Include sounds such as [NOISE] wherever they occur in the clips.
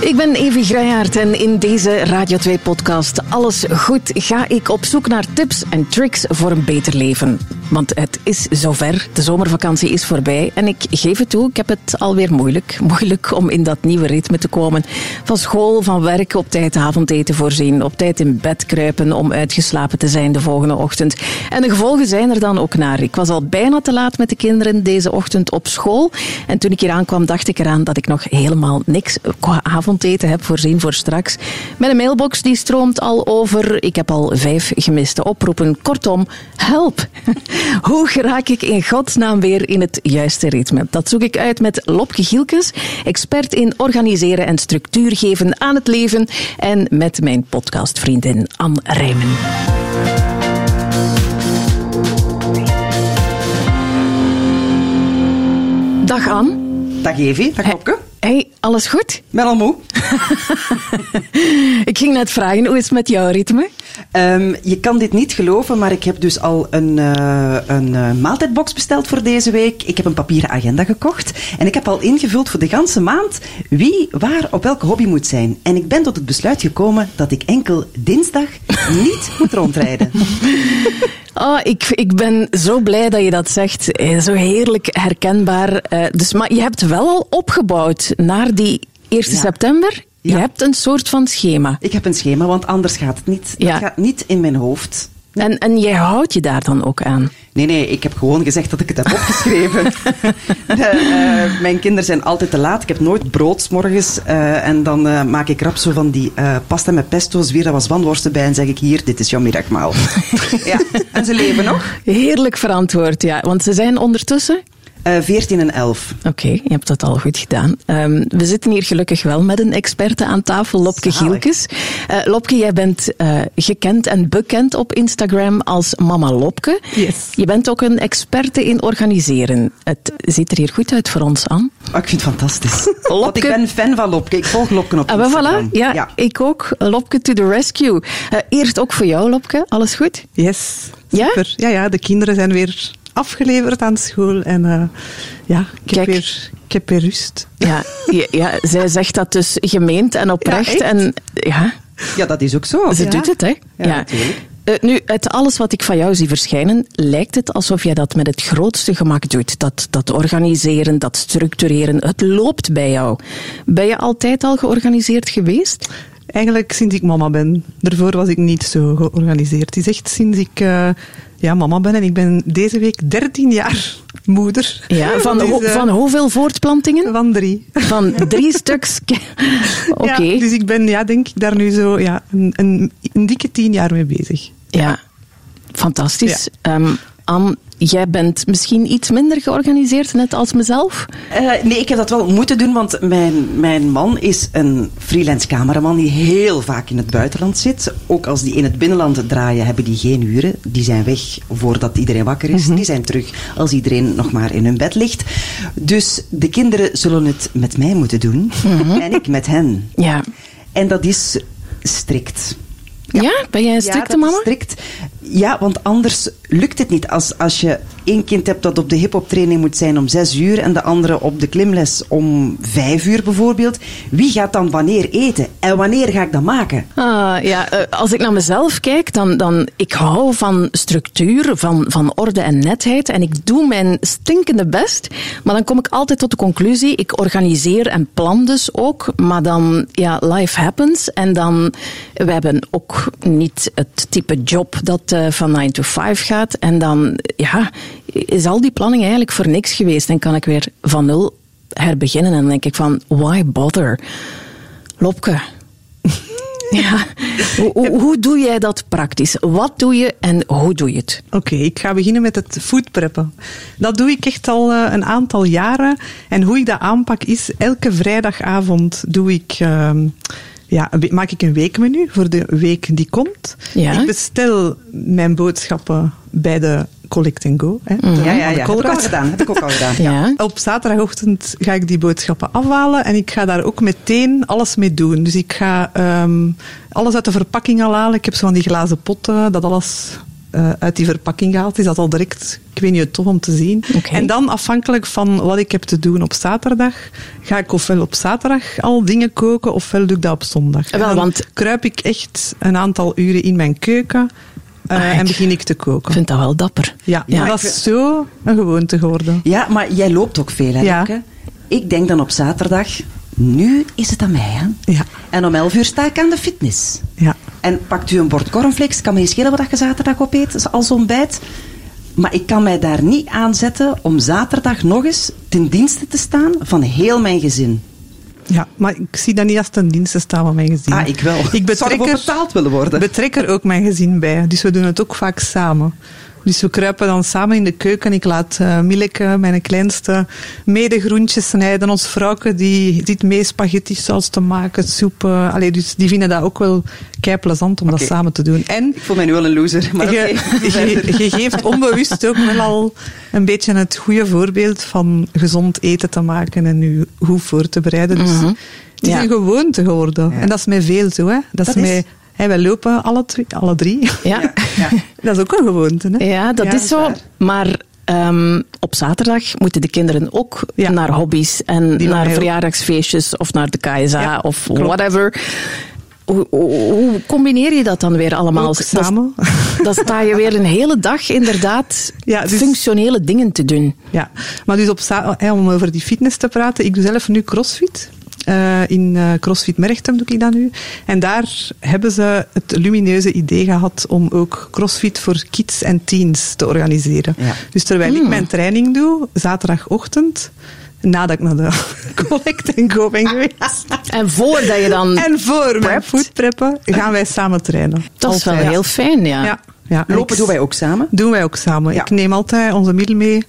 Ik ben Evi Grijaert en in deze Radio 2-podcast Alles Goed ga ik op zoek naar tips en tricks voor een beter leven. Want het is zover, de zomervakantie is voorbij en ik geef het toe, ik heb het alweer moeilijk. [LAUGHS] Moeilijk om in dat nieuwe ritme te komen. Van school, van werk, op tijd avondeten voorzien, op tijd in bed kruipen om uitgeslapen te zijn de volgende ochtend. En de gevolgen zijn er dan ook naar. Ik was al bijna te laat met de kinderen deze ochtend op school en toen ik hier aankwam dacht ik eraan dat ik nog helemaal niks qua avondeten heb voorzien voor straks. Mijn mailbox die stroomt al over. Ik heb al vijf gemiste oproepen. Kortom, help! [LAUGHS] Hoe raak ik in godsnaam weer in het juiste ritme? Dat zoek ik uit met Lopke Gielkes, expert in organiseren en structuur geven aan het leven. En met mijn podcastvriendin Anne Rijmen. Dag Anne. Dag Evie, dag Lopke. Hey, alles goed? Ben al moe. [LAUGHS] ik ging net vragen, hoe is het met jouw ritme? Um, je kan dit niet geloven, maar ik heb dus al een, uh, een uh, maaltijdbox besteld voor deze week. Ik heb een papieren agenda gekocht. En ik heb al ingevuld voor de ganse maand wie waar op welke hobby moet zijn. En ik ben tot het besluit gekomen dat ik enkel dinsdag [LAUGHS] niet moet rondrijden. Oh, ik, ik ben zo blij dat je dat zegt. Eh, zo heerlijk herkenbaar. Uh, dus, maar je hebt wel al opgebouwd naar die 1 ja. september. Je hebt een soort van schema. Ik heb een schema, want anders gaat het niet. Ja. Dat gaat niet in mijn hoofd. En, en jij houdt je daar dan ook aan. Nee, nee, ik heb gewoon gezegd dat ik het heb opgeschreven. [LAUGHS] De, eh, mijn kinderen zijn altijd te laat. Ik heb nooit brood 's morgens. eh, en dan eh, maak ik rap zo van die pasta met pesto, zwieren was wanworsten bij en zeg ik hier, dit is jouw middagmaal. [LAUGHS] ja. En ze leven nog. Heerlijk verantwoord, ja. Want ze zijn ondertussen... Eh 14 en 11. Oké, je hebt dat al goed gedaan. Ehm, we zitten hier gelukkig wel met een experte aan tafel, Lopke Zalig. Gielkes. Eh, Lopke, jij bent eh, gekend en bekend op Instagram als Mama Lopke. Yes. Je bent ook een experte in organiseren. Het ziet er hier goed uit voor ons, Anne. Oh, ik vind het fantastisch. Lopke. [LAUGHS] Want ik ben fan van Lopke. Ik volg Lopke op Ah, wel, Instagram. voilà. Ja, ik ook. Lopke to the rescue. Eh, eerst ook voor jou, Lopke. Alles goed? Yes, Ja? super. Ja? ja, de kinderen zijn weer afgeleverd aan school. En eh, ja, ik heb, weer, ik heb weer rust. Ja, ja, ja, zij zegt dat dus gemeend en oprecht. echt? en ja, Ja, dat is ook zo. Ze Ja. doet het, hè? Ja, natuurlijk. Eh, nu, uit alles wat ik van jou zie verschijnen, lijkt het alsof jij dat met het grootste gemak doet. Dat, dat organiseren, dat structureren, het loopt bij jou. Ben je altijd al georganiseerd geweest? Eigenlijk sinds ik mama ben. Daarvoor was ik niet zo georganiseerd. Het is echt sinds ik eh, ja, mama ben. En ik ben deze week 13 jaar moeder. Ja, van, Dus, ho- eh, van hoeveel voortplantingen? Van drie. Van drie [LAUGHS] stuks. Oké. Ja, dus ik ben, ja, denk ik, daar nu zo ja, een, een, een dikke tien jaar mee bezig. Ja, fantastisch. Ehm, Jij bent misschien iets minder georganiseerd, net als mezelf. Eh, nee, ik heb dat wel moeten doen, want mijn, mijn man is een freelance cameraman die heel vaak in het buitenland zit. Ook als die in het binnenland draaien, hebben die geen uren. Die zijn weg voordat iedereen wakker is. Die zijn terug als iedereen nog maar in hun bed ligt. Dus de kinderen zullen het met mij moeten doen en ik met hen. Ja. En dat is strikt. Ja, ben jij een Ja, strikte dat is mama? strikt. Ja, want anders lukt het niet. Als, als je één kind hebt dat op de hip-hop training moet zijn om zes uur en de andere op de klimles om vijf uur bijvoorbeeld, wie gaat dan wanneer eten? En wanneer ga ik dat maken? Ah, ja, eh, als ik naar mezelf kijk, dan, dan ik hou van structuur, van, van orde en netheid. En ik doe mijn stinkende best. Maar dan kom ik altijd tot de conclusie, ik organiseer en plan dus ook. Maar dan, ja, life happens. En dan, we hebben ook niet het type job dat van 9 to 5 gaat. En dan, ja, is al die planning eigenlijk voor niks geweest. En kan ik weer van nul herbeginnen. En dan denk ik van, why bother? Lopke, [LAUGHS] ja. Hoe, hoe, hoe doe jij dat praktisch? Wat doe je en hoe doe je het? Oké, ik ga beginnen met het foodpreppen. Dat doe ik echt al eh, een aantal jaren. En hoe ik dat aanpak is, elke vrijdagavond doe ik, ehm, ja, maak ik een weekmenu voor de week die komt. Ja. Ik bestel mijn boodschappen bij de Collect and Go. Hè, de- Ja, ja, ja. Heb ik al gedaan. Heb ik ook al gedaan. [LAUGHS] Ja. Op zaterdagochtend ga ik die boodschappen afhalen en ik ga daar ook meteen alles mee doen. Dus ik ga ehm, alles uit de verpakking al halen. Ik heb zo van die glazen potten, dat alles eh, uit die verpakking gehaald. Is dat al direct, ik weet niet, tof om te zien. En dan afhankelijk van wat ik heb te doen op zaterdag, ga ik ofwel op zaterdag al dingen koken, ofwel doe ik dat op zondag. Wel, en dan want- kruip ik echt een aantal uren in mijn keuken eh, Ah, en begin ik te koken. Ik vind dat wel dapper. Ja, dat is zo een gewoonte geworden. Ja, maar jij loopt ook veel, hè, Ja. Ik denk dan op zaterdag, nu is het aan mij, hè? Ja. En om 11 uur sta ik aan de fitness. Ja. En pakt u een bord cornflakes, kan me niet schelen wat je zaterdag opeet, als ontbijt. Maar ik kan mij daar niet aan zetten om zaterdag nog eens ten dienste te staan van heel mijn gezin. Ja, maar ik zie dat niet als ten dienste staan van mijn gezin. Ah, ik wel. Ik Zou betrek er, betaald willen worden? betrek er ook mijn gezin bij. Dus we doen het ook vaak samen. Dus we kruipen dan samen in de keuken. Ik laat eh Milleke, mijn kleinste, mede groentjes snijden. Ons vrouwke die zit mee spaghetti saus te maken, soepen. Allee, dus die vinden dat ook wel kei plezant om dat samen te doen. En Ik voel mij nu wel een loser, maar je, je, je geeft onbewust ook wel al een beetje het goede voorbeeld van gezond eten te maken en u goed voor te bereiden. Dus Mhm. het is Ja. een gewoonte geworden. Ja. En dat is mij veel zo. Hè. Dat, Dat is is- mij, hè, wij lopen alle, twee, alle drie. Ja, [LAUGHS] Ja. [LAUGHS] Dat is ook een gewoonte. Hè. ja dat Ja, is zo. waar. Maar ehm, op zaterdag moeten de kinderen ook Ja. naar hobby's en Die naar verjaardagsfeestjes of naar de KSA of klopt. whatever. Hoe, hoe, hoe combineer je dat dan weer allemaal? Ook samen. [LAUGHS] Dan sta je weer een hele dag inderdaad Ja, dus- functionele dingen te doen. Ja, maar dus op om over die fitness te praten, ik doe zelf nu crossfit. Eh, in eh, CrossFit Merchtem doe ik dat nu. En daar hebben ze het lumineuze idee gehad om ook CrossFit voor kids en teens te organiseren. Ja. Dus terwijl ik mijn training doe, zaterdagochtend, nadat ik naar de [LAUGHS] collect en go ben geweest, En voordat je dan... en voor mijn preppen, gaan wij samen trainen. dat is wel heel fijn, ja. Ja, ja. En Lopen ik- doen wij ook samen. Doen wij ook samen. Ja. Ik neem altijd onze middel mee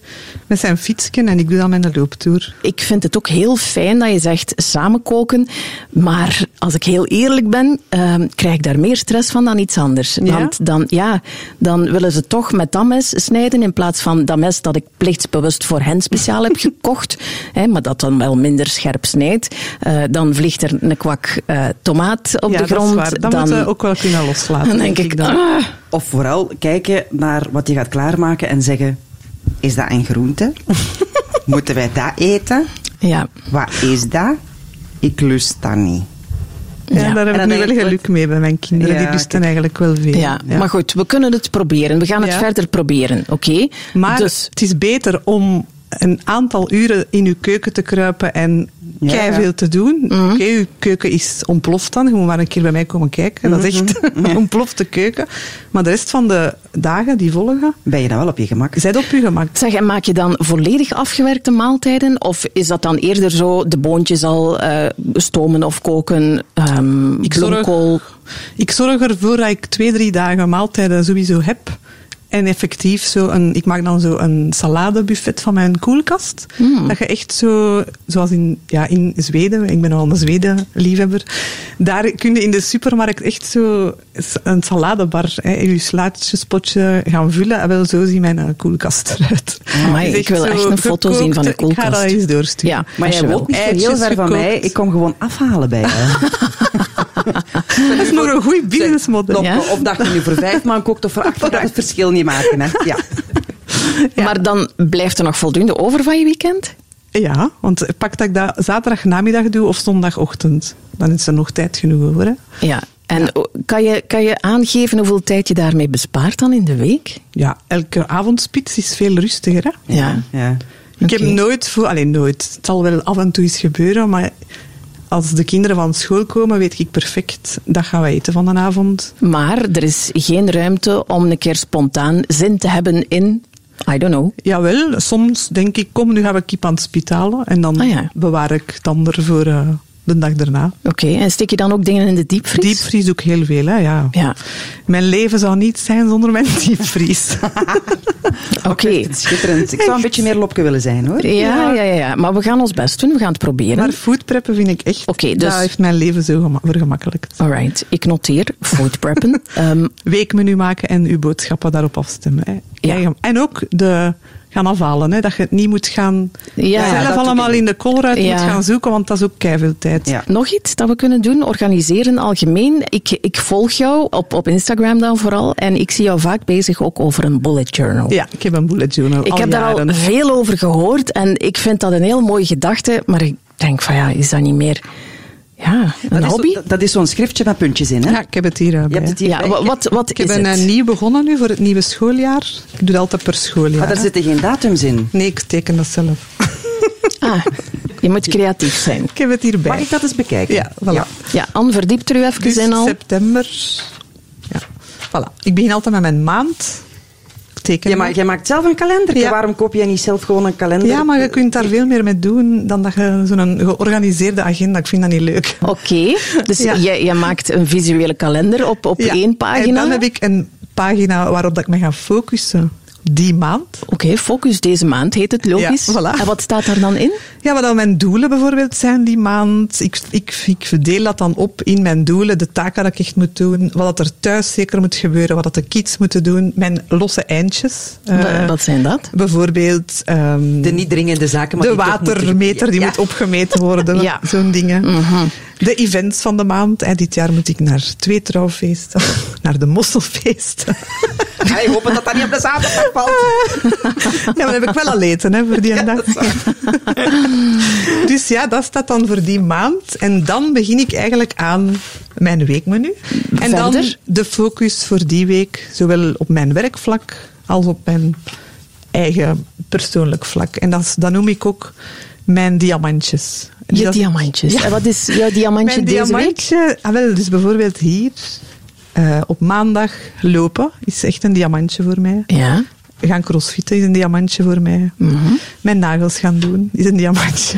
met zijn fietsje en ik doe dan mijn looptour. Ik vind het ook heel fijn dat je zegt samen koken. Maar als ik heel eerlijk ben, ehm, krijg ik daar meer stress van dan iets anders. Ja? Want dan, ja, dan willen ze toch met dat mes snijden in plaats van dat mes dat ik plichtsbewust voor hen speciaal heb [LAUGHS] gekocht. Hè, maar dat dan wel minder scherp snijdt. Eh, dan vliegt er een kwak eh, tomaat op ja, de grond. Dat, is waar. dat dan, moeten we ook wel kunnen loslaten. dan denk ik, dan. ah, Of vooral kijken naar wat je gaat klaarmaken en zeggen: Is dat een groente? [LAUGHS] Moeten wij dat eten? ja. Wat is dat? Ik lust dat niet. Ja, Ja. daar heb ik nu wel geluk mee bij mijn kinderen. Ja, die lusten eigenlijk wel veel. Ja, maar goed, we kunnen het proberen. We gaan het Ja. verder proberen, oké? Maar Dus, het is beter om een aantal uren in uw keuken te kruipen en Ja, kei veel te doen. Mhm. Oké, uw keuken is ontploft dan. Je moet maar een keer bij mij komen kijken. Dat is echt [LAUGHS] Mhm. een ontplofte keuken. Maar de rest van de dagen die volgen, Ben je dan wel op je gemak? zet op uw gemak. Zeg, en maak je dan volledig afgewerkte maaltijden? Of is dat dan eerder zo de boontjes al eh, stomen of koken, ehm Ik zorg-? Ik zorg ervoor dat ik twee, drie dagen maaltijden sowieso heb. En effectief zo een, ik maak dan zo een saladebuffet van mijn koelkast. Hmm. Dat je echt zo, zoals in, ja, in Zweden, ik ben al een Zweden-liefhebber, daar kun je in de supermarkt echt zo een saladebar hè, je slaatjespotje gaan vullen. En wel zo ziet mijn eh, koelkast eruit. Amai, Het is ik wil echt een foto zien van de gekookt. Ik ga dat koelkast. eens doorsturen. Ja, Maar jij je woont niet heel ver van mij. Ik kom gewoon afhalen bij je. [LAUGHS] Dat is nog een goed businessmodel. Ja? Of dat je nu voor vijf man kookt of voor acht, dat het verschil niet maken. Hè? Ja. Maar dan blijft er nog voldoende over van je weekend? Ja, want pak dat ik dat zaterdag namiddag doe of zondagochtend. Dan is er nog tijd genoeg over. Hè? Ja. En kan, je, kan je aangeven hoeveel tijd je daarmee bespaart dan in de week? Ja, elke avondspits is veel rustiger. Hè? Ja. ja. Ik heb nooit voor... Alleen nooit. Het zal wel af en toe eens gebeuren, maar als de kinderen van school komen, weet ik perfect, dat gaan we eten van een avond. Maar er is geen ruimte om een keer spontaan zin te hebben in, I don't know, Jawel, soms denk ik, kom, nu gaan we kip aan het spitalen. En dan Ah, ja. bewaar ik het ander voor eh, de dag daarna. Oké, en steek je dan ook dingen in de diepvries? Diepvries ook heel veel, hè, ja. Ja. Mijn leven zou niet zijn zonder mijn diepvries. [LAUGHS] Oké. Schitterend. Ik zou een beetje meer Lopke willen zijn hoor. Ja, ja, ja, ja, maar we gaan ons best doen. We gaan het proberen. Maar foodpreppen vind ik echt, Oké, dus- dat heeft mijn leven zo gema- vergemakkelijkt. Alright, ik noteer food preppen. [LAUGHS] Ehm, Weekmenu maken en uw boodschappen daarop afstemmen. Hè. Ja. En ook de gaan afhalen. Hè? Dat je het niet moet gaan Ja, zelf allemaal in de koolruit Ja. moet gaan zoeken, want dat is ook keiveel tijd. Ja. Nog iets dat we kunnen doen? Organiseren algemeen. Ik, ik volg jou op, op Instagram dan vooral. En ik zie jou vaak bezig ook over een bullet journal. Ja, ik heb een bullet journal Ik al heb daar al veel over gehoord. En ik vind dat een heel mooie gedachte. Maar ik denk van ja, is dat niet meer ja, een Dat is, hobby? zo- dat is zo'n schriftje met puntjes in, hè? Ja, ik heb het hier Je hebt het hier Ja, wat, wat Ik is heb een, het? nieuw begonnen nu voor het nieuwe schooljaar. Ik doe dat altijd per schooljaar. Maar daar hè. zitten geen datums in. Nee, ik teken dat zelf. [LAUGHS] Ah, je moet creatief zijn. Ik heb het hierbij. Mag ik dat eens bekijken? Ja, voilà. Ja, Anne, verdiept er u even Dus in al. september. Ja, voilà. Ik begin altijd met mijn maand. Jij, ma- jij maakt zelf een kalender. Ja. Waarom koop jij niet zelf gewoon een kalender? Ja, maar je kunt daar veel meer mee doen dan dat je zo'n georganiseerde agenda. Ik vind dat niet leuk. Oké, dus [LAUGHS] Ja. jij, jij maakt een visuele kalender op, op Ja. één En pagina. dan heb ik een pagina waarop dat ik me ga focussen die maand. Oké, focus deze maand heet het, logisch. Ja, voilà. En wat staat daar dan in? Ja, wat dan mijn doelen bijvoorbeeld zijn die maand. Ik, ik, ik verdeel dat dan op in mijn doelen, de taken dat ik echt moet doen, wat dat er thuis zeker moet gebeuren, wat dat de kids moeten doen, mijn losse eindjes. Eh, wat zijn dat? Bijvoorbeeld ehm, De niet dringende zaken, maar de watermeter die Ja. moet opgemeten worden, [LAUGHS] Ja. zo'n dingen. De events van de maand. Hè, dit jaar moet ik naar twee trouwfeesten, [LAUGHS] naar de mosselfeesten. [LAUGHS] Ja, ik hoop dat dat niet op de zaterdag valt. [LAUGHS] Ja, maar dan heb ik wel al eten hè, voor die [LAUGHS] dag. [LAUGHS] Dus ja, dat staat dan voor die maand. En dan begin ik eigenlijk aan mijn weekmenu. En dan de focus voor die week, zowel op mijn werkvlak als op mijn eigen persoonlijk vlak. En dat, noem ik ook mijn diamantjes. Je dat- diamantjes. Ja. En wat is jouw diamantje Mijn deze week? diamantje, ah, wel, dus bijvoorbeeld hier, eh, op maandag lopen is echt een diamantje voor mij. Ja. Gaan crossfitten is een diamantje voor mij. Mhm. Mijn nagels gaan doen is een diamantje.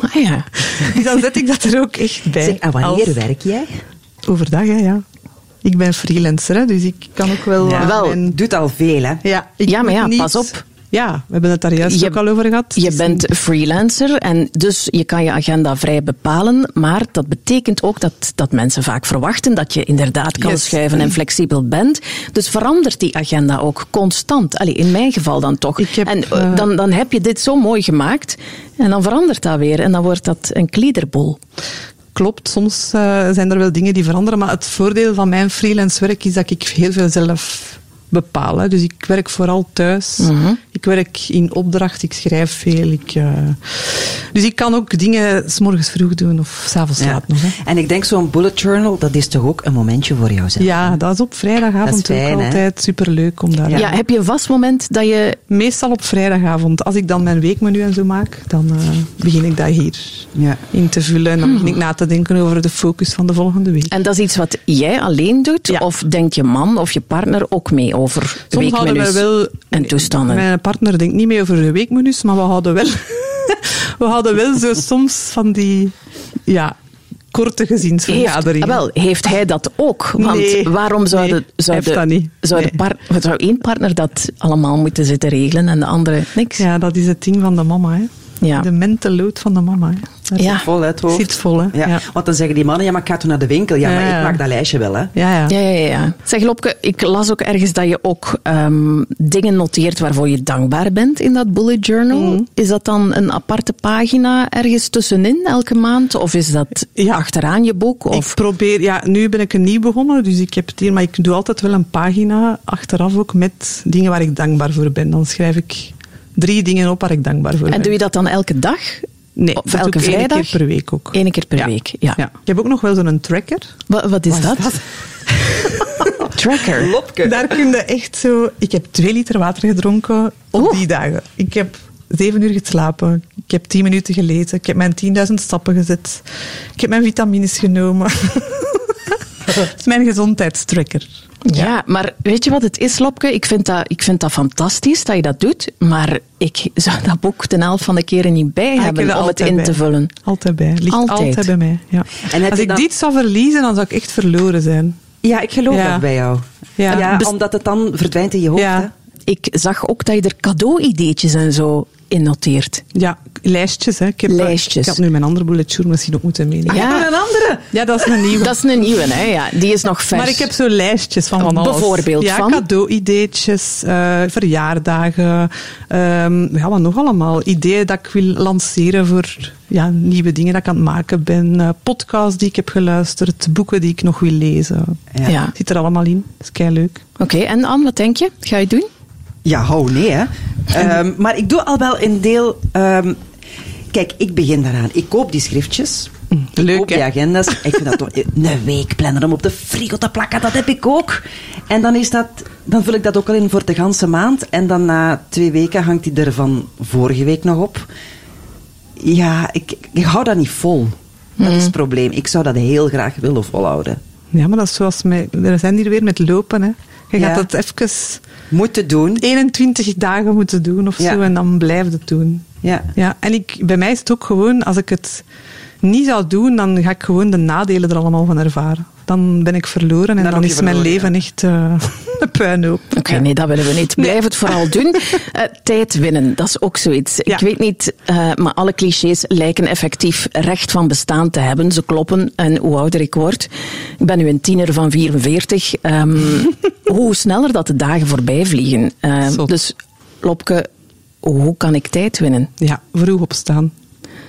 Ah ja. [LAUGHS] Dus dan zet ik dat er ook echt bij. Zeg, en wanneer Als- werk jij? Overdag, hè, ja. Ik ben freelancer, hè, dus ik kan ook wel... Ja, wel. mijn- Doet al veel, hè? ja, ik Ja, maar ja, niet- pas op. Ja, we hebben het daar juist Je- ook al over gehad. Je bent freelancer en dus je kan je agenda vrij bepalen, maar dat betekent ook dat, dat mensen vaak verwachten dat je inderdaad kan Yes. schuiven en flexibel bent. Dus verandert die agenda ook constant. Allee, in mijn geval dan toch. Heb, en eh, eh, dan, dan heb je dit zo mooi gemaakt en dan verandert dat weer en dan wordt dat een kliederbol. Klopt, soms eh, zijn er wel dingen die veranderen, maar het voordeel van mijn freelance werk is dat ik heel veel zelf bepaal. Hè. Dus ik werk vooral thuis. Mhm. Ik werk in opdracht, ik schrijf veel. Ik, eh, dus ik kan ook dingen s'morgens vroeg doen of s'avonds Ja. laat nog. Hè. En ik denk zo'n bullet journal, dat is toch ook een momentje voor jou zelf? Ja, dat is op vrijdagavond Dat is fijn, ook hè? altijd superleuk om daar... Ja. heb je een vast moment dat je... Meestal op vrijdagavond. Als ik dan mijn weekmenu en zo maak, dan eh, begin ik dat hier Ja. in te vullen. En dan begin ik na te denken over de focus van de volgende week. En dat is iets wat jij alleen doet? Ja. Of denkt je man of je partner ook mee over Soms houden weekmenu's we wel... en toestanden? Mijn partner denkt niet mee over de weekmenu's, maar we houden wel... [LAUGHS] we houden wel zo soms van die... Ja, korte Heeft, gezinsvergaderingen. ah, wel, heeft hij dat ook? Want Nee, waarom zou, nee, de, zou, heeft de, dat niet. zou, de Nee. par- zou één partner dat allemaal moeten zitten regelen en de andere niks? Ja, dat is het ding van de mama. Hè. Ja. De mental load van de mama. Hè. Dat Ja. Vol, hè, het hoofd. Zit vol, hè. Ja. Ja. Want dan zeggen die mannen, ja, maar ik ga toen naar de winkel. Ja, maar Ja, ik maak dat lijstje wel, hè. Ja, ja. Ja, ja, ja. Zeg, Lopke, ik las ook ergens dat je ook ehm, dingen noteert waarvoor je dankbaar bent in dat bullet journal. Mhm. Is dat dan een aparte pagina ergens tussenin elke maand? Of is dat Ja. achteraan je boek? Of? Ik probeer, ja, nu ben ik er niet begonnen, dus ik heb het hier, maar ik doe altijd wel een pagina achteraf ook met dingen waar ik dankbaar voor ben. Dan schrijf ik drie dingen op waar ik dankbaar voor ben. En doe je dat dan elke dag? Nee, Of elke vrijdag? keer per week ook. Eén keer per Ja. week, ja. Ik heb ook nog wel zo'n tracker. Wat, wat is dat? [LAUGHS] [LAUGHS] Tracker. Lopke. Daar kun je echt zo... Ik heb twee liter water gedronken op die dagen. Ik heb zeven uur geslapen. Ik heb tien minuten gelezen. Ik heb mijn 10.000 stappen gezet. Ik heb mijn vitamines genomen. [LAUGHS] Het is [LAUGHS] mijn gezondheidstracker. Ja, maar weet je wat het is, Lopke? Ik vind, dat, ik vind dat fantastisch dat je dat doet, maar ik zou dat boek de helft van de keren niet bij Ah, hebben dat om het in bij. te vullen. Altijd bij. Ligt Altijd. altijd, bij mij. Ja. En Als ik dan- dit zou verliezen, dan zou ik echt verloren zijn. Ja, ik geloof Ja. dat bij jou. Ja. Ja, omdat het dan verdwijnt in je hoofd, hè. Ik zag ook dat je er cadeau-ideetjes en zo innoteert? Ja, lijstjes. Hè. Ik heb, Lijstjes. Ik had nu mijn andere bullet journal misschien ook moeten meenemen. Ja. Ja. een andere. Ja, dat is een nieuwe. Dat is een nieuwe, hè? Ja, die is nog vers. Maar ik heb zo lijstjes van van alles. Bijvoorbeeld ja, van? cadeau-ideetjes, eh, verjaardagen, ehm ja, wat nog allemaal. Ideeën dat ik wil lanceren voor ja, nieuwe dingen dat ik aan het maken ben. eh podcasts die ik heb geluisterd, boeken die ik nog wil lezen. Ja. Ja. Zit er allemaal in. Dat is kei leuk. Oké, en Anne, wat denk je? Ga je het doen? Ja, hou nee, hè. Ehm, maar ik doe al wel een deel... ehm, kijk, ik begin daaraan. Ik koop die schriftjes. Ik leuk, koop die agendas. [LAUGHS] Ik vind dat toch... Een week plannen om op de frigo te plakken, dat heb ik ook. En dan, is dat, dan vul ik dat ook al in voor de ganse maand. En dan na twee weken hangt die er van vorige week nog op. Ja, ik, ik hou dat niet vol. Dat is het probleem. Ik zou dat heel graag willen volhouden. Ja, maar dat is zoals mij. We zijn hier weer met lopen. Hè. Je Ja. gaat het even Moeten doen. 21 dagen moeten doen of Ja. zo en dan blijf het doen. Ja. Ja, en ik, bij mij is het ook gewoon, als ik het niet zou doen, dan ga ik gewoon de nadelen er allemaal van ervaren. Dan ben ik verloren en Dan is mijn leven ja. echt eh [LAUGHS] een puinhoop. Oké, nee, dat willen we niet. Blijf het vooral doen. [LAUGHS] Eh, tijd winnen, dat is ook zoiets. Ja. Ik weet niet, eh, maar alle clichés lijken effectief recht van bestaan te hebben. Ze kloppen. En hoe ouder ik word, ik ben nu een tiener van 44, ehm, [LAUGHS] hoe sneller dat de dagen voorbij vliegen. Dus, Lopke, hoe kan ik tijd winnen? Ja, vroeg opstaan.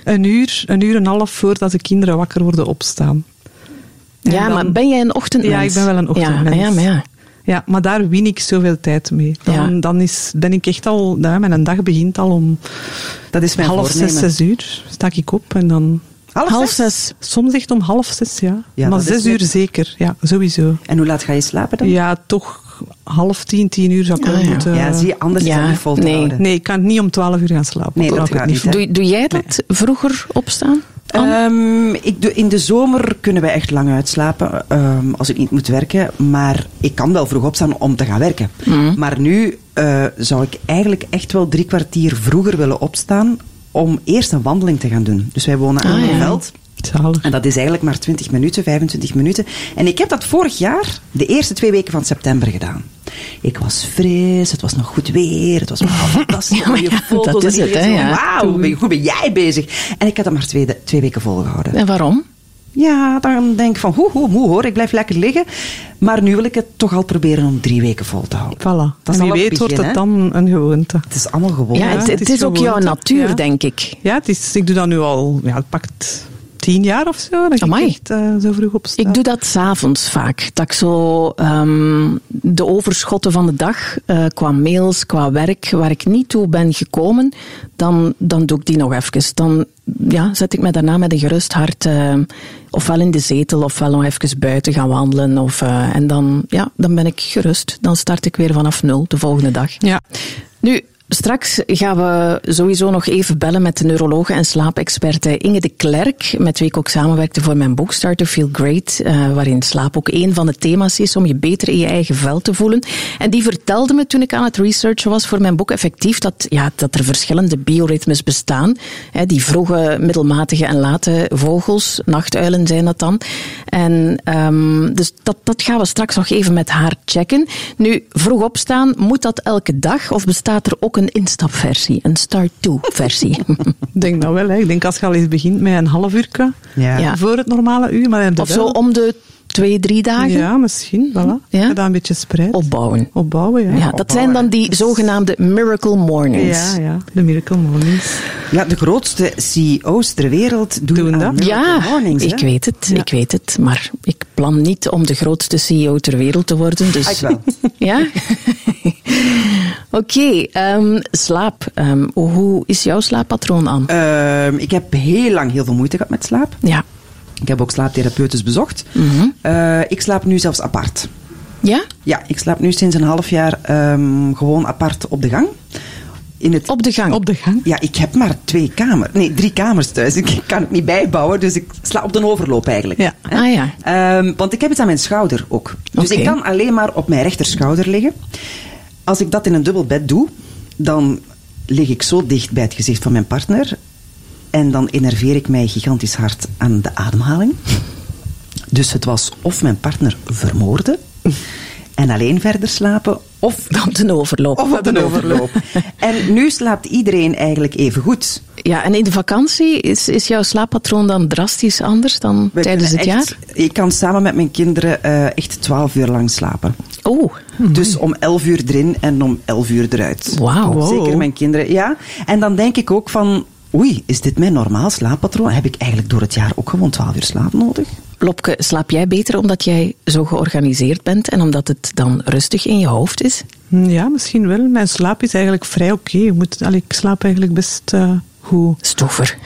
Een uur, een uur en een half voordat de kinderen wakker worden opstaan. En ja, dan- maar ben jij een ochtendmens? Ja, ik ben wel een ochtendmens. Ja, ja, maar ja. Ja, maar daar win ik zoveel tijd mee. Dan, Ja. dan is, ben ik echt al... Ja, mijn dag begint al om Dat is mijn half zes, voornemen. zes uur. Sta ik op en dan... Half, Half zes? zes. Soms echt om half zes, ja. Ja, maar zes uur zeker, ja, sowieso. En hoe laat ga je slapen dan? Ja, toch half tien, tien uur zou ik wel Ah, ja. moeten... Ja, zie je, anders is Ja, niet vol te nee. houden. Nee, ik kan niet om twaalf uur gaan slapen. Nee, dat gaat niet. Doe, doe jij dat vroeger opstaan? Ehm, ik doe, in de zomer kunnen wij echt lang uitslapen ehm, als ik niet moet werken. Maar ik kan wel vroeg opstaan om te gaan werken. Mhm. Maar nu eh, zou ik eigenlijk echt wel drie kwartier vroeger willen opstaan om eerst een wandeling te gaan doen. Dus wij wonen aan Ah, een ja. veld. Zalig. En dat is eigenlijk maar 20 minuten, 25 minuten. En ik heb dat vorig jaar, de eerste twee weken van september, gedaan. Ik was fris, het was nog goed weer, het was [LAUGHS] fantastisch. Ja, maar mooie ja, foto's. dat is het, hè, ja. Wauw, hoe ben jij bezig? En ik had het maar twee, twee weken volgehouden. En waarom? Ja, dan denk ik van, hoe, hoe, moe hoor, ik blijf lekker liggen. Maar nu wil ik het toch al proberen om drie weken vol te houden. Voilà. Dat en wie weet wordt het dan een gewoonte. Het is allemaal gewoon. Ja, het, het het is is ook jouw natuur, ja. denk ik. Ja, het is, ik doe dat nu al, ja, het pakt tien jaar of zo. Dat Amai. ik echt eh, zo vroeg opsta. Ik doe dat s'avonds vaak. Dat ik zo ehm, de overschotten van de dag, eh, qua mails, qua werk, waar ik niet toe ben gekomen, dan, dan doe ik die nog even. Dan ja, zet ik me daarna met een gerust hart eh, ofwel in de zetel ofwel nog even buiten gaan wandelen. Of, en dan, ja, dan ben ik gerust. Dan start ik weer vanaf nul de volgende dag. Ja. Nu, straks gaan we sowieso nog even bellen met de neurologe en slaapexperte Inge de Klerk, met wie ik ook samenwerkte voor mijn boek Start to Feel Great, eh, waarin slaap ook een van de thema's is om je beter in je eigen vel te voelen. En die vertelde me toen ik aan het researchen was voor mijn boek effectief dat, ja, dat er verschillende bioritmes bestaan. Die vroege, middelmatige en late vogels, nachtuilen zijn dat dan. En um, dus dat, dat gaan we straks nog even met haar checken. Nu, vroeg opstaan, moet dat elke dag of bestaat er ook een instapversie, een start-to-versie? Ik [LAUGHS] denk dat wel. Hè. Ik denk als je al eens begint met een half uur Ja. Voor het normale uur. Maar of wel- zo om de twee, drie dagen Ja, misschien. Voilà. Ja? Dat een beetje spreidt. opbouwen. Opbouwen, ja. Ja, dat zijn dan die zogenaamde miracle mornings. Ja, ja. De Miracle Mornings. Ja, de grootste CEO's ter wereld doen, Doen dat. Ja, Mornings, ik weet het, Ja. ik weet het. Maar ik plan niet om de grootste CEO ter wereld te worden. Dus... Ah, ik wel. [LAUGHS] Ja? [LAUGHS] Oké, ehm, slaap. Ehm, hoe is jouw slaappatroon aan? Ehm, ik heb heel lang heel veel moeite gehad met slaap. Ja. Ik heb ook slaaptherapeutes bezocht. Mhm. Eh, ik slaap nu zelfs apart. Ja? Ja, ik slaap nu sinds een half jaar ehm, gewoon apart op de gang. In het, Op de gang. Op de gang. ja, ik heb maar twee kamers. Nee, drie kamers thuis. [LAUGHS] Ik kan het niet bijbouwen, dus ik sla op de overloop eigenlijk. Ja. Hè? Ah ja. Ehm, want ik heb het aan mijn schouder ook. Dus ik kan alleen maar op mijn rechterschouder liggen. Als ik dat in een dubbel bed doe, dan lig ik zo dicht bij het gezicht van mijn partner. En dan enerveer ik mij gigantisch hard aan de ademhaling. Dus het was of mijn partner vermoorden en alleen verder slapen, Of [LAUGHS] dan de overloop. Of op de overloop. [LAUGHS] en nu slaapt iedereen eigenlijk even goed. Ja, en in de vakantie is, is jouw slaappatroon dan drastisch anders dan We tijdens het jaar? Ik kan samen met mijn kinderen eh, echt 12 uur lang slapen. Oh, Dus om 11 uur erin en om 11 uur eruit. wauw. Wow. Zeker mijn kinderen, ja. En dan denk ik ook van, oei, is dit mijn normaal slaappatroon? Heb ik eigenlijk door het jaar ook gewoon 12 uur slaap nodig? Lopke, slaap jij beter omdat jij zo georganiseerd bent en omdat het dan rustig in je hoofd is? Ja, misschien wel. Mijn slaap is eigenlijk vrij oké. Ik slaap eigenlijk best eh, goed. Stoever.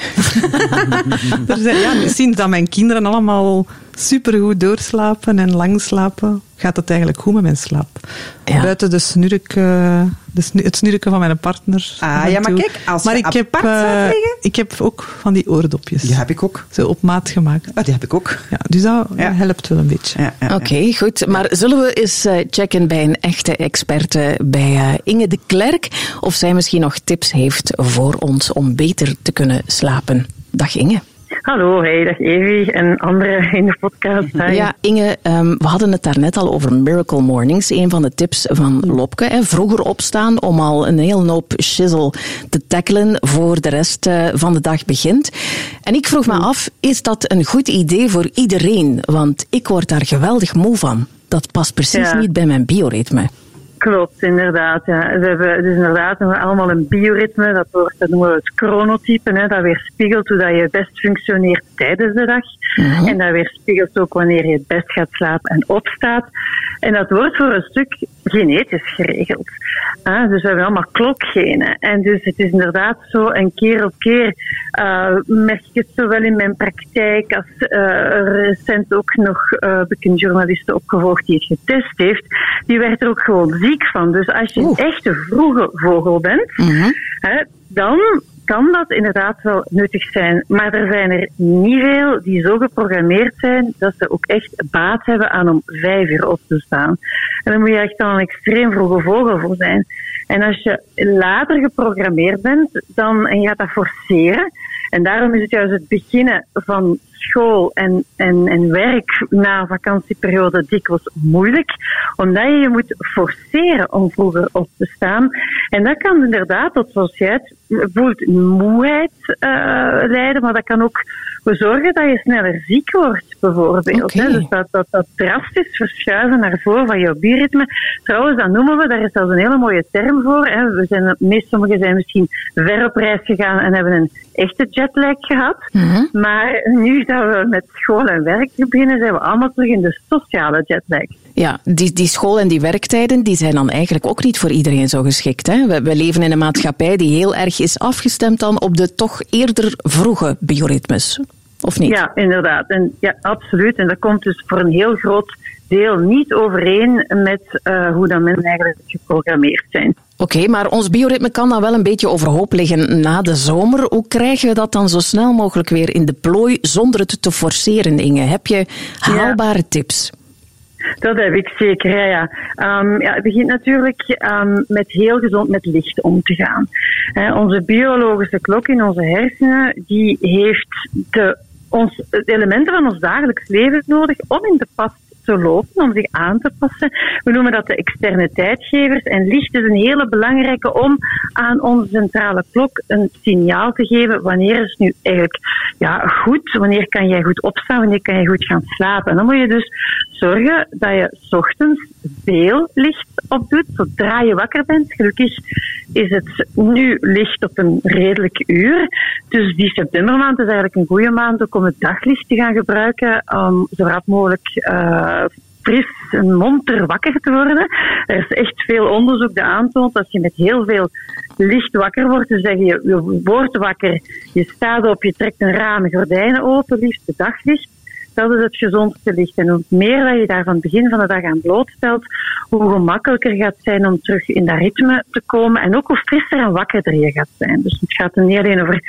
[LAUGHS] Er zijn, ja, sinds dat mijn kinderen allemaal supergoed doorslapen en lang slapen, gaat het eigenlijk goed met mijn slaap. Ja. Buiten de snurk, eh, de snu- het snurken van mijn partner. Ah, ja, maar toe. kijk, als maar je ik heb, liggen- ik heb ook van die oordopjes. Die heb ik ook. Zo op maat gemaakt. Ah, die heb ik ook. Ja, dus dat Ja. helpt wel een beetje. Ja, ja, ja. Oké, goed. Maar zullen we eens eh, checken bij een echte experte, bij eh, Inge de Klerk, of zij misschien nog tips heeft voor ons om beter te kunnen slapen? Dag Inge. Hallo, hey, dag Evi en anderen in de podcast. Hi. Ja, Inge, ehm, we hadden het daarnet al over Miracle Mornings. Een van de tips van Lopke. Hè. Vroeger opstaan om al een heel hoop shizzle te tackelen voor de rest eh, van de dag begint. En ik vroeg me af, is dat een goed idee voor iedereen? Want ik word daar geweldig moe van. Dat past precies Ja. niet bij mijn bioritme. Klopt, inderdaad. Ja. We hebben dus inderdaad allemaal een bioritme, dat, wordt, dat noemen we het chronotype. Hè. Dat weerspiegelt hoe dat je best functioneert tijdens de dag. En dat weerspiegelt ook wanneer je het best gaat slapen en opstaat. En dat wordt voor een stuk genetisch geregeld. Ah, dus we hebben allemaal klokgenen. En dus het is inderdaad zo, een keer op keer eh, merk ik het zowel in mijn praktijk als eh, recent ook nog eh, heb ik een journaliste opgevolgd die het getest heeft. Die werd er ook gewoon ziek van. Dus als je Oeh. een echte vroege vogel bent, Mhm. hè, dan kan dat inderdaad wel nuttig zijn. Maar er zijn er niet veel die zo geprogrammeerd zijn dat ze ook echt baat hebben aan om vijf uur op te staan. En dan moet je echt dan een extreem vroege vogel voor zijn. En als je later geprogrammeerd bent dan, en je gaat dat forceren, en daarom is het juist het beginnen van school en, en, en werk na een vakantieperiode dikwijls moeilijk, omdat je je moet forceren om vroeger op te staan. En dat kan inderdaad tot, zoals jij het voelt, moeheid eh, leiden, maar dat kan ook voor zorgen dat je sneller ziek wordt, bijvoorbeeld. Dus dat, dat, dat drastisch verschuiven naar voren van jouw bioritme. Trouwens, dat noemen we, daar is zelfs een hele mooie term voor. Hè. We zijn, meest sommigen zijn misschien ver op reis gegaan en hebben een echte jetlag gehad. Mhm. Maar nu dat we met school en werk beginnen, zijn we allemaal terug in de sociale jetlag. Ja, die, die school- en die werktijden die zijn dan eigenlijk ook niet voor iedereen zo geschikt. Hè? We, we leven in een maatschappij die heel erg is afgestemd dan op de toch eerder vroege bioritmes. Of niet? Ja, inderdaad. En, ja, absoluut. En dat komt dus voor een heel groot deel niet overeen met eh, hoe dat mensen eigenlijk geprogrammeerd zijn. Oké, maar ons bioritme kan dan wel een beetje overhoop liggen na de zomer. Hoe krijgen we dat dan zo snel mogelijk weer in de plooi zonder het te forceren, Inge? Heb je haalbare tips? Dat heb ik zeker, ja. ja. Ehm, ja het begint natuurlijk ehm, met heel gezond met licht om te gaan. Onze biologische klok in onze hersenen, die heeft de, ons, de elementen van ons dagelijks leven nodig om in de pas te lopen, om zich aan te passen. We noemen dat de externe tijdgevers. En licht is een hele belangrijke om aan onze centrale klok een signaal te geven. Wanneer is nu eigenlijk ja, goed? Wanneer kan jij goed opstaan? Wanneer kan je goed gaan slapen? En dan moet je dus zorgen dat je ochtends veel licht opdoet, zodra je wakker bent. Gelukkig is het nu licht op een redelijk uur. Dus die septembermaand is eigenlijk een goede maand om het daglicht te gaan gebruiken om zo rap mogelijk uh, fris en monter wakker te worden. Er is echt veel onderzoek dat aantoont dat je met heel veel licht wakker wordt. Dus zeg je, je wordt wakker, je staat op, je trekt een raam, gordijnen open, liefst de daglicht. Dat is het gezondste licht. En hoe meer dat je daar van het begin van de dag aan blootstelt, hoe gemakkelijker gaat zijn om terug in dat ritme te komen. En ook hoe frisser en wakkerder je gaat zijn. Dus het gaat niet alleen over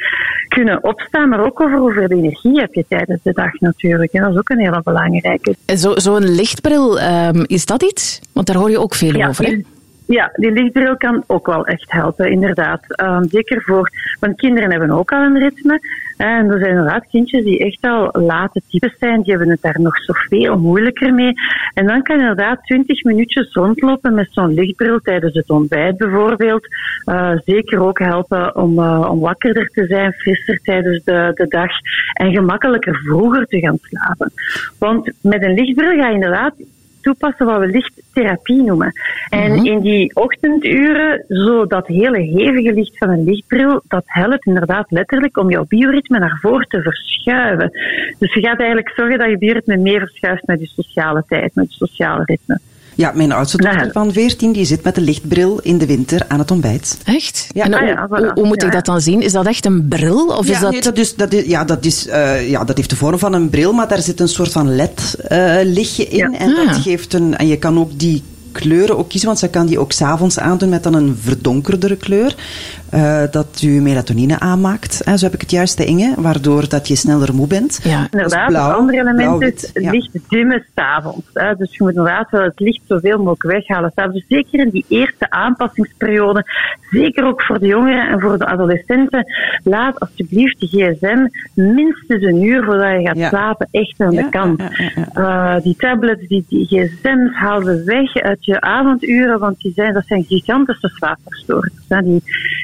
kunnen opstaan, maar ook over hoeveel energie heb je tijdens de dag natuurlijk. En dat is ook een hele belangrijke. Zo'n zo lichtbril, um, is dat iets? Want daar hoor je ook veel ja, over. Hè? Ja, die lichtbril kan ook wel echt helpen, inderdaad. Um, zeker voor, want kinderen hebben ook al een ritme. En er zijn inderdaad kindjes die echt al late types zijn, die hebben het daar nog zoveel moeilijker mee. En dan kan inderdaad 20 minuutjes rondlopen met zo'n lichtbril tijdens het ontbijt bijvoorbeeld. Uh, zeker ook helpen om, uh, om wakkerder te zijn, frisser tijdens de, de dag en gemakkelijker vroeger te gaan slapen. Want met een lichtbril ga je inderdaad toepassen wat we lichttherapie noemen. En Mhm. in die ochtenduren, zo dat hele hevige licht van een lichtbril, dat helpt inderdaad letterlijk om jouw bioritme naar voren te verschuiven. Dus je gaat eigenlijk zorgen dat je bioritme mee verschuift met je sociale tijd, met je sociale ritme. Ja, mijn oudste dochter Ja. van 14 die zit met de lichtbril in de winter aan het ontbijt. Echt? Ja. En Ah hoe, ja, voilà. hoe, hoe moet ik dat dan zien? Is dat echt een bril? Of is ja, dat... nee, dat, is, dat, is, ja, dat, is, eh, ja, dat heeft de vorm van een bril, maar daar zit een soort van LED-lichtje in. Ja. En, Ah. dat geeft een, en je kan ook die kleuren ook kiezen, want ze kan die ook s'avonds aandoen met dan een verdonkerdere kleur. eh, dat je melatonine aanmaakt. Hè, zo heb ik het juist, hè, Inge, waardoor dat je sneller moe bent. Ja. Inderdaad, blauw, een ander element is ja. licht dimmen s'avonds. Dus je moet inderdaad wel het licht zoveel mogelijk weghalen. s'avonds. Dus zeker in die eerste aanpassingsperiode, zeker ook voor de jongeren en voor de adolescenten, laat alsjeblieft de gsm minstens een uur voordat je gaat Ja. slapen echt aan Ja, de kant. ja, ja, ja. Eh, die tablets, die, die gsm's, haal ze weg uit je avonduren, want die zijn, dat zijn gigantische slaapverstoorders. Die,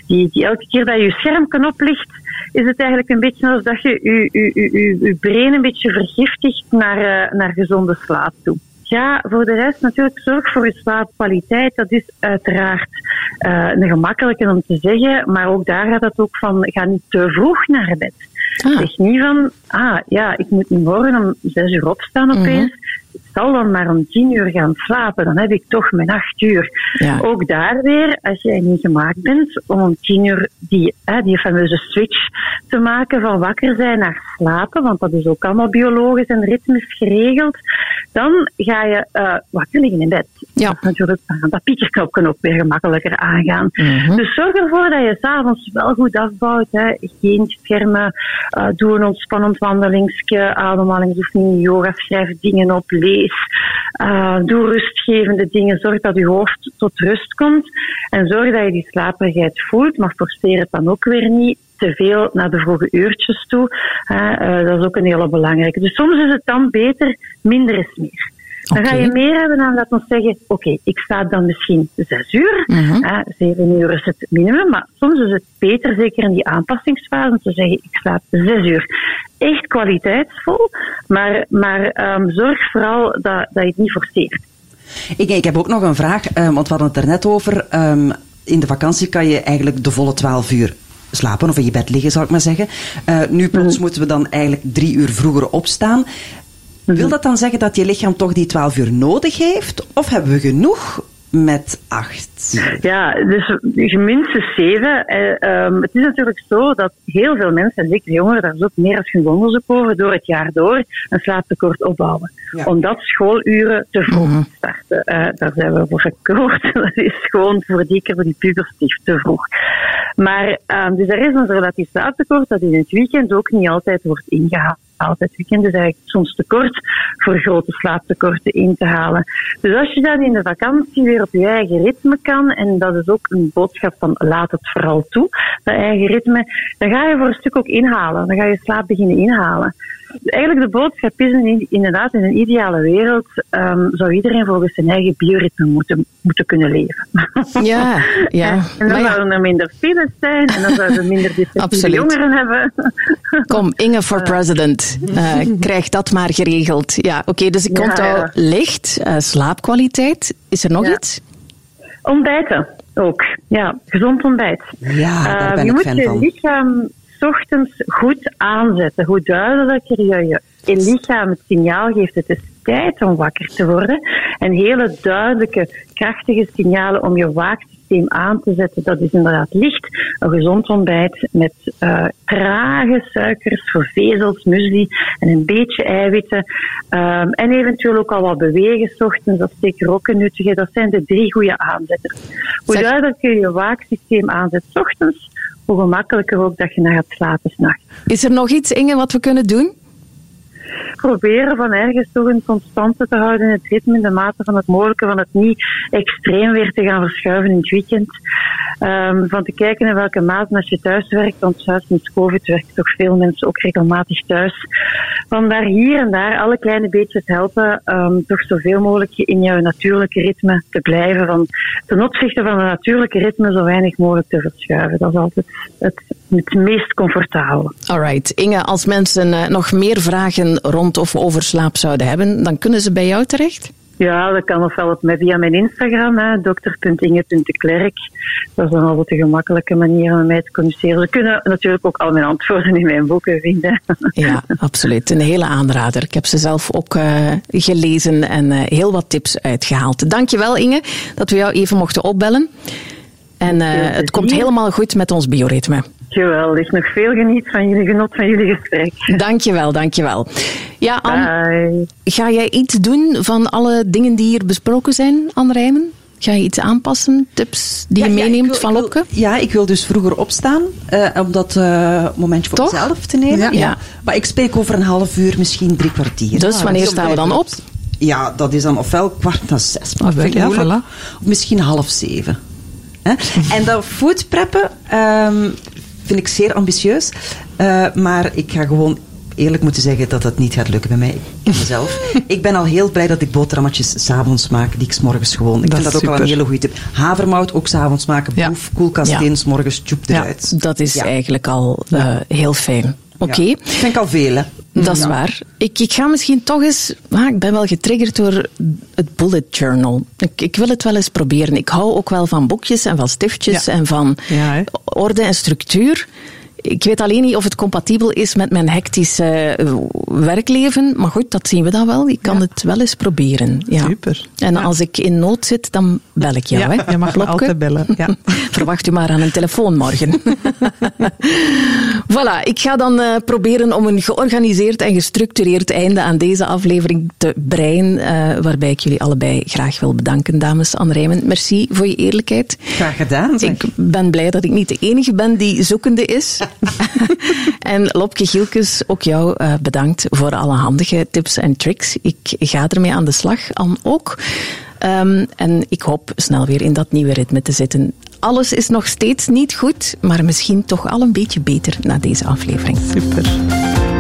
die, die elke keer dat je je scherm oplicht, is het eigenlijk een beetje alsof dat je je, je, je, brein een beetje vergiftigt naar, eh, naar gezonde slaap toe. Ja, voor de rest natuurlijk zorg voor je slaapkwaliteit. Dat is uiteraard eh, een gemakkelijke om te zeggen, maar ook daar gaat het ook van, ga niet te vroeg naar bed. Ah. Zeg niet van, ah ja, ik moet niet morgen om zes uur opstaan opeens. Ik zal dan maar om tien uur gaan slapen. Dan heb ik toch mijn acht uur. Ja. Ook daar weer, als jij niet gemaakt bent om om tien uur die, hè, die fameuze switch te maken van wakker zijn naar slapen, want dat is ook allemaal biologisch en ritmisch geregeld, dan ga je eh, wakker liggen in bed. Ja. Dat is natuurlijk aan dat piekerknop kan ook weer gemakkelijker aangaan. Mhm. Dus zorg ervoor dat je s'avonds wel goed afbouwt. Hè. Geen schermen, eh, doe een ontspannend wandelingsje, ademhalingsoefeningen, yoga, schrijf dingen op, lees. Eh, doe rustgevende dingen, zorg dat je hoofd tot rust komt. En zorg dat je die slaperigheid voelt, maar forceer het dan ook weer niet te veel naar de vroege uurtjes toe. Hè. Eh, dat is ook een hele belangrijke. Dus soms is het dan beter, minder is meer. Dan ga je meer hebben dan dat ons zeggen, oké, ik slaap dan misschien zes uur, Mhm. hè, zeven uur is het minimum, maar soms is het beter, zeker in die aanpassingsfase, om te zeggen, ik slaap zes uur. Echt kwaliteitsvol, maar, maar ehm, zorg vooral dat, dat je het niet forceert. Ik, ik heb ook nog een vraag, eh, want we hadden het er net over. ehm, in de vakantie kan je eigenlijk de volle 12 uur slapen of in je bed liggen, zal ik maar zeggen. Eh, nu plots moeten we dan eigenlijk drie uur vroeger opstaan. Wil dat dan zeggen dat je lichaam toch die 12 uur nodig heeft? Of hebben we genoeg met acht? Ja, dus minstens zeven. Eh, ehm, het is natuurlijk zo dat heel veel mensen, en zeker jongeren, daar is ook meer als genoeg onderzoek over, door het jaar door een slaaptekort opbouwen. Ja. Omdat schooluren te vroeg starten. Eh, daar zijn we voor akkoord. [LAUGHS] Dat is gewoon voor die keer voor die pubers te vroeg. Maar ehm, dus er is een relatief slaaptekort dat in het weekend ook niet altijd wordt ingehaald. Het weekend is eigenlijk soms te kort voor grote slaaptekorten in te halen. Dus als je dan in de vakantie weer op je eigen ritme kan, en dat is ook een boodschap van laat het vooral toe, dat eigen ritme, dan ga je voor een stuk ook inhalen. Dan ga je slaap beginnen inhalen. Eigenlijk de boodschap is in- inderdaad, in een ideale wereld ehm, zou iedereen volgens zijn eigen bioritme moeten, moeten kunnen leven. [LAUGHS] Ja, [LAUGHS] ja. En dan ja, zouden er minder files zijn en dan zouden we minder [LAUGHS] depressieve jongeren hebben. kom, Inge for president. Eh, krijg dat maar geregeld. Ja, oké, dus ik Ja, onthoud ja. licht, eh, slaapkwaliteit. Is er nog iets? Ontbijten ook. Ja, gezond ontbijt. Ja, daar Eh, ben je ik moet fan je van. lichaam ochtends goed aanzetten. Hoe duidelijker je je lichaam het signaal geeft, het is tijd om wakker te worden. En hele duidelijke, krachtige signalen om je waaksysteem aan te zetten, dat is inderdaad licht. Een gezond ontbijt met eh, trage suikers, vervezeld, muesli en een beetje eiwitten. Ehm, en eventueel ook al wat bewegen 's ochtends, dat is zeker ook een nuttige. Dat zijn de drie goede aanzetters. Hoe duidelijker je je waaksysteem aanzet 's ochtends, hoe gemakkelijker ook dat je naar gaat slapen s'nachts. Is er nog iets, Inge, wat we kunnen doen? Proberen van ergens toch een constante te houden in het ritme, in de mate van het mogelijke, van het niet extreem weer te gaan verschuiven in het weekend. Um, van te kijken in welke mate als je thuis werkt, want juist met COVID werken toch veel mensen ook regelmatig thuis. Van daar hier en daar alle kleine beetjes helpen, um, toch zoveel mogelijk in jouw natuurlijke ritme te blijven. Van ten opzichte van het natuurlijke ritme zo weinig mogelijk te verschuiven. Dat is altijd het, het meest comfortabele. Alright. Inge, als mensen uh, nog meer vragen rond of over slaap zouden hebben, dan kunnen ze bij jou terecht? Ja, dat kan ofwel op via mijn Instagram, dokter.inge.klerk. Dat is dan altijd een gemakkelijke manier om met mij te communiceren. Ze kunnen natuurlijk ook al mijn antwoorden in mijn boeken vinden. [LAUGHS] Ja, absoluut. Een hele aanrader. Ik heb ze zelf ook uh, gelezen en uh, heel wat tips uitgehaald. Dankjewel Inge, dat we jou even mochten opbellen. En uh, het komt helemaal goed met ons bioritme. Geweldig. Nog veel geniet van jullie genot van jullie gesprek. Dankjewel, dankjewel. Ja, Anne, ga jij iets doen van alle dingen die hier besproken zijn, Anne Rijmen? Ga je iets aanpassen? Tips die ja, je meeneemt ja, wil, van Lopke? Ja, ik wil dus vroeger opstaan uh, om dat uh, momentje voor Toch? mezelf te nemen. Ja. ja. Maar ik spreek over een half uur, misschien drie kwartier. Dus ah, wanneer staan we dan op? Ja, dat is dan ofwel kwart na zes, maar oh, wel, ja, voilà. of misschien half zeven. Hè? en dat food preppen um, vind ik zeer ambitieus. Uh, maar ik ga gewoon eerlijk moeten zeggen dat dat niet gaat lukken bij mij. Ik mezelf. [LAUGHS] ik ben al heel blij dat ik boterhammetjes s'avonds maak, die ik s'morgens gewoon. Ik dat vind dat ook al een hele goede tip. Havermout ook s'avonds maken, Ja. boef, koelkast Ja. in, s'morgens tjoep eruit. Ja, dat is eigenlijk al uh, heel fijn. Oké. Ik al veel, hè. Dat is Ja. waar. Ik, ik ga misschien toch eens. Ah, ik ben wel getriggerd door het bullet journal. Ik, ik wil het wel eens proberen. Ik hou ook wel van boekjes en van stiftjes Ja. en van Ja, orde en structuur. Ik weet alleen niet of het compatibel is met mijn hectische eh, werkleven. Maar goed, dat zien we dan wel. Ik kan Ja. het wel eens proberen. Ja. Super. En Ja. als ik in nood zit, dan bel ik jou. Ja, hè? je mag me Lopke? altijd bellen, ja. [LAUGHS] Verwacht u maar aan een telefoon morgen. [LAUGHS] voilà, ik ga dan uh, proberen om een georganiseerd en gestructureerd einde aan deze aflevering te breien. Uh, waarbij ik jullie allebei graag wil bedanken, dames. Anne Rijmen, merci voor je eerlijkheid. Graag gedaan, zeg. Ik ben blij dat ik niet de enige ben die zoekende is. [LAUGHS] en Lopke Gielkes, ook jou uh, bedankt voor alle handige tips en tricks. Ik ga ermee aan de slag, Anne ook. Um, en ik hoop snel weer in dat nieuwe ritme te zitten. Alles is nog steeds niet goed, maar misschien toch al een beetje beter na deze aflevering. Super.